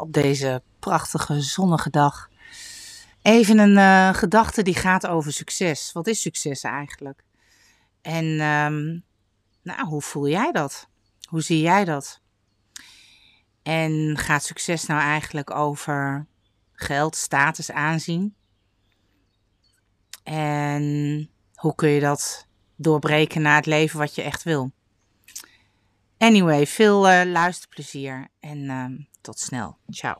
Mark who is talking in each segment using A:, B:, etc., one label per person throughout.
A: op deze prachtige zonnige dag. Even een uh, gedachte die gaat over succes. Wat is succes eigenlijk? En um, nou, hoe voel jij dat? Hoe zie jij dat? En gaat succes nou eigenlijk over geld, status, aanzien? En hoe kun je dat doorbreken naar het leven wat je echt wil? Anyway, veel uh, luisterplezier en uh, tot snel. Ciao.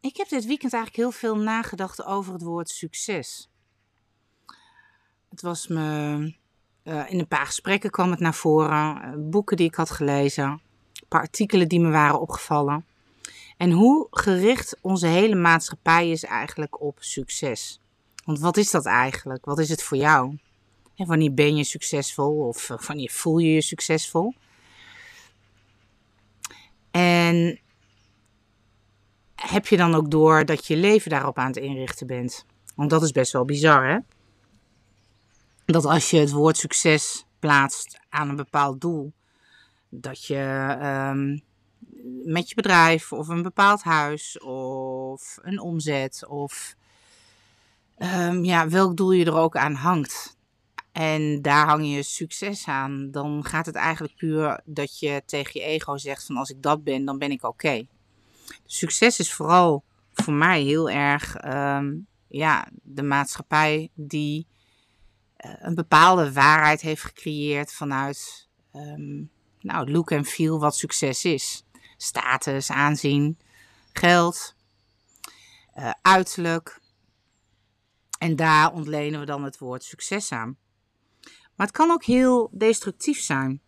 A: Ik heb dit weekend eigenlijk heel veel nagedacht over het woord succes. Het was me. Uh, in een paar gesprekken kwam het naar voren. boeken die ik had gelezen. Een paar artikelen die me waren opgevallen. En hoe gericht onze hele maatschappij is eigenlijk op succes. Want wat is dat eigenlijk? Wat is het voor jou? En wanneer ben je succesvol of eh, wanneer voel je je succesvol? En heb je dan ook door dat je leven daarop aan het inrichten bent? Want dat is best wel bizar, hè? Dat als je het woord succes plaatst aan een bepaald doel, dat je ehm, met je bedrijf of een bepaald huis of een omzet of um, ja, welk doel je er ook aan hangt. En daar hang je succes aan. Dan gaat het eigenlijk puur dat je tegen je ego zegt van als ik dat ben, dan ben ik oké. Succes is vooral voor mij heel erg um, ja, de maatschappij die uh, een bepaalde waarheid heeft gecreëerd vanuit um, nou, look en feel wat succes is status, aanzien, geld, uh, uiterlijk. En daar ontlenen we dan het woord succes aan. Maar het kan ook heel destructief zijn.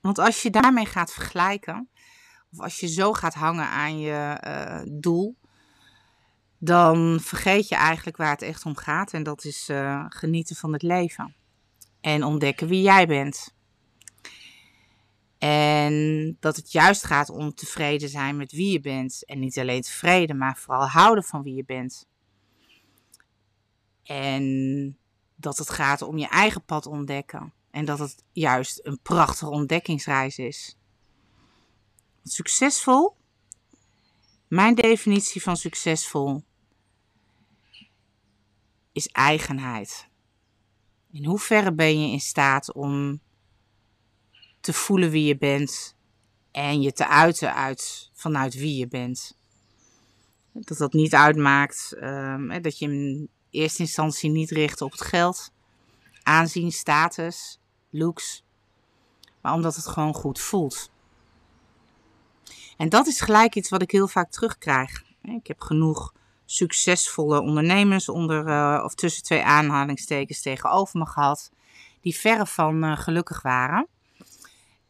A: Want als je daarmee gaat vergelijken, of als je zo gaat hangen aan je uh, doel, dan vergeet je eigenlijk waar het echt om gaat. En dat is uh, genieten van het leven. En ontdekken wie jij bent. En dat het juist gaat om tevreden zijn met wie je bent. En niet alleen tevreden, maar vooral houden van wie je bent. En dat het gaat om je eigen pad ontdekken. En dat het juist een prachtige ontdekkingsreis is. Succesvol? Mijn definitie van succesvol is eigenheid. In hoeverre ben je in staat om te voelen wie je bent en je te uiten uit, vanuit wie je bent. Dat dat niet uitmaakt um, dat je in eerste instantie niet richt op het geld, aanzien, status, looks, maar omdat het gewoon goed voelt. En dat is gelijk iets wat ik heel vaak terugkrijg. Ik heb genoeg succesvolle ondernemers onder uh, of tussen twee aanhalingstekens tegenover me gehad, die verre van uh, gelukkig waren.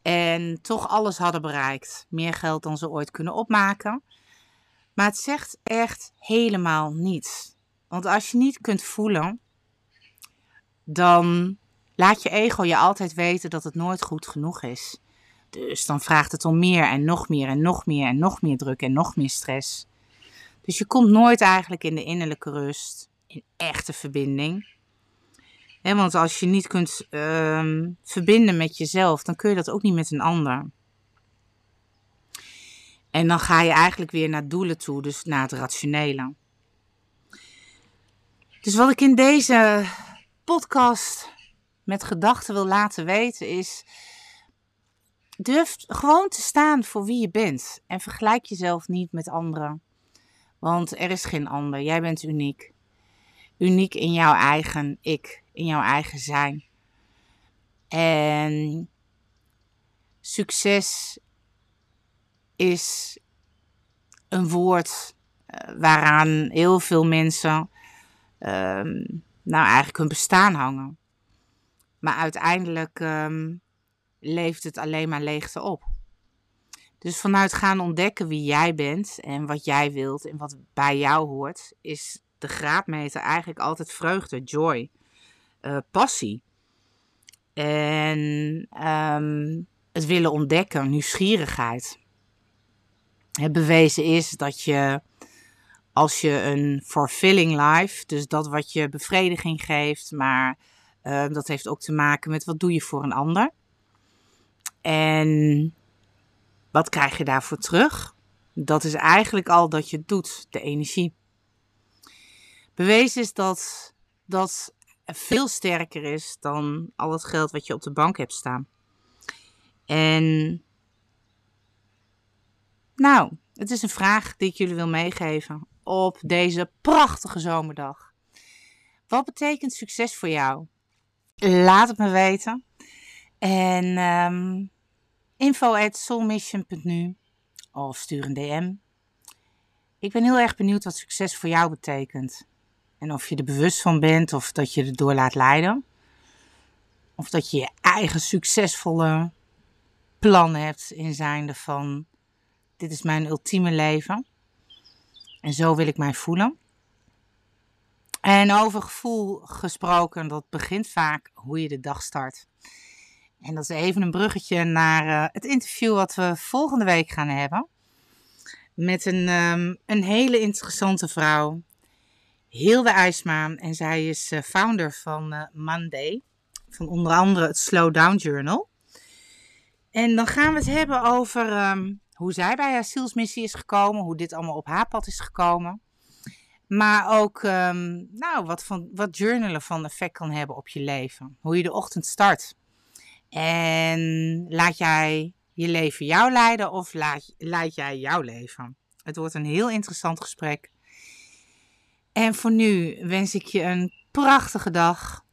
A: En toch alles hadden bereikt. Meer geld dan ze ooit kunnen opmaken. Maar het zegt echt helemaal niets. Want als je niet kunt voelen, dan laat je ego je altijd weten dat het nooit goed genoeg is. Dus dan vraagt het om meer en nog meer en nog meer en nog meer druk en nog meer stress. Dus je komt nooit eigenlijk in de innerlijke rust, in echte verbinding want als je niet kunt um, verbinden met jezelf, dan kun je dat ook niet met een ander. En dan ga je eigenlijk weer naar doelen toe, dus naar het rationele. Dus wat ik in deze podcast met gedachten wil laten weten is. Durf gewoon te staan voor wie je bent. En vergelijk jezelf niet met anderen. Want er is geen ander. Jij bent uniek. Uniek in jouw eigen ik in jouw eigen zijn. En succes is een woord uh, waaraan heel veel mensen um, nou eigenlijk hun bestaan hangen. Maar uiteindelijk um, leeft het alleen maar leegte op. Dus vanuit gaan ontdekken wie jij bent en wat jij wilt en wat bij jou hoort, is de graadmeter eigenlijk altijd vreugde, joy uh, passie. En um, het willen ontdekken, nieuwsgierigheid. Het bewezen is dat je als je een fulfilling life, dus dat wat je bevrediging geeft, maar uh, dat heeft ook te maken met wat doe je voor een ander. En wat krijg je daarvoor terug? Dat is eigenlijk al dat je doet, de energie. Bewezen is dat dat veel sterker is dan al het geld wat je op de bank hebt staan. En nou, het is een vraag die ik jullie wil meegeven op deze prachtige zomerdag. Wat betekent succes voor jou? Laat het me weten. En um, info at soulmission.nu of stuur een DM. Ik ben heel erg benieuwd wat succes voor jou betekent. En of je er bewust van bent of dat je erdoor laat leiden. Of dat je je eigen succesvolle plan hebt in zijnde van dit is mijn ultieme leven. En zo wil ik mij voelen. En over gevoel gesproken, dat begint vaak hoe je de dag start. En dat is even een bruggetje naar uh, het interview wat we volgende week gaan hebben. Met een, um, een hele interessante vrouw. Hilde IJsma. En zij is uh, founder van uh, Monday. Van onder andere het Slow Down Journal. En dan gaan we het hebben over um, hoe zij bij haar zielsmissie is gekomen. Hoe dit allemaal op haar pad is gekomen. Maar ook um, nou, wat, van, wat journalen van effect kan hebben op je leven. Hoe je de ochtend start. En laat jij je leven jou leiden of laat, laat jij jouw leven? Het wordt een heel interessant gesprek. En voor nu wens ik je een prachtige dag.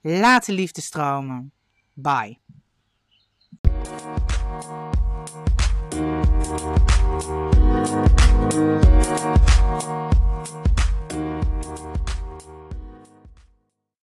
A: Laat de liefde stromen. Bye.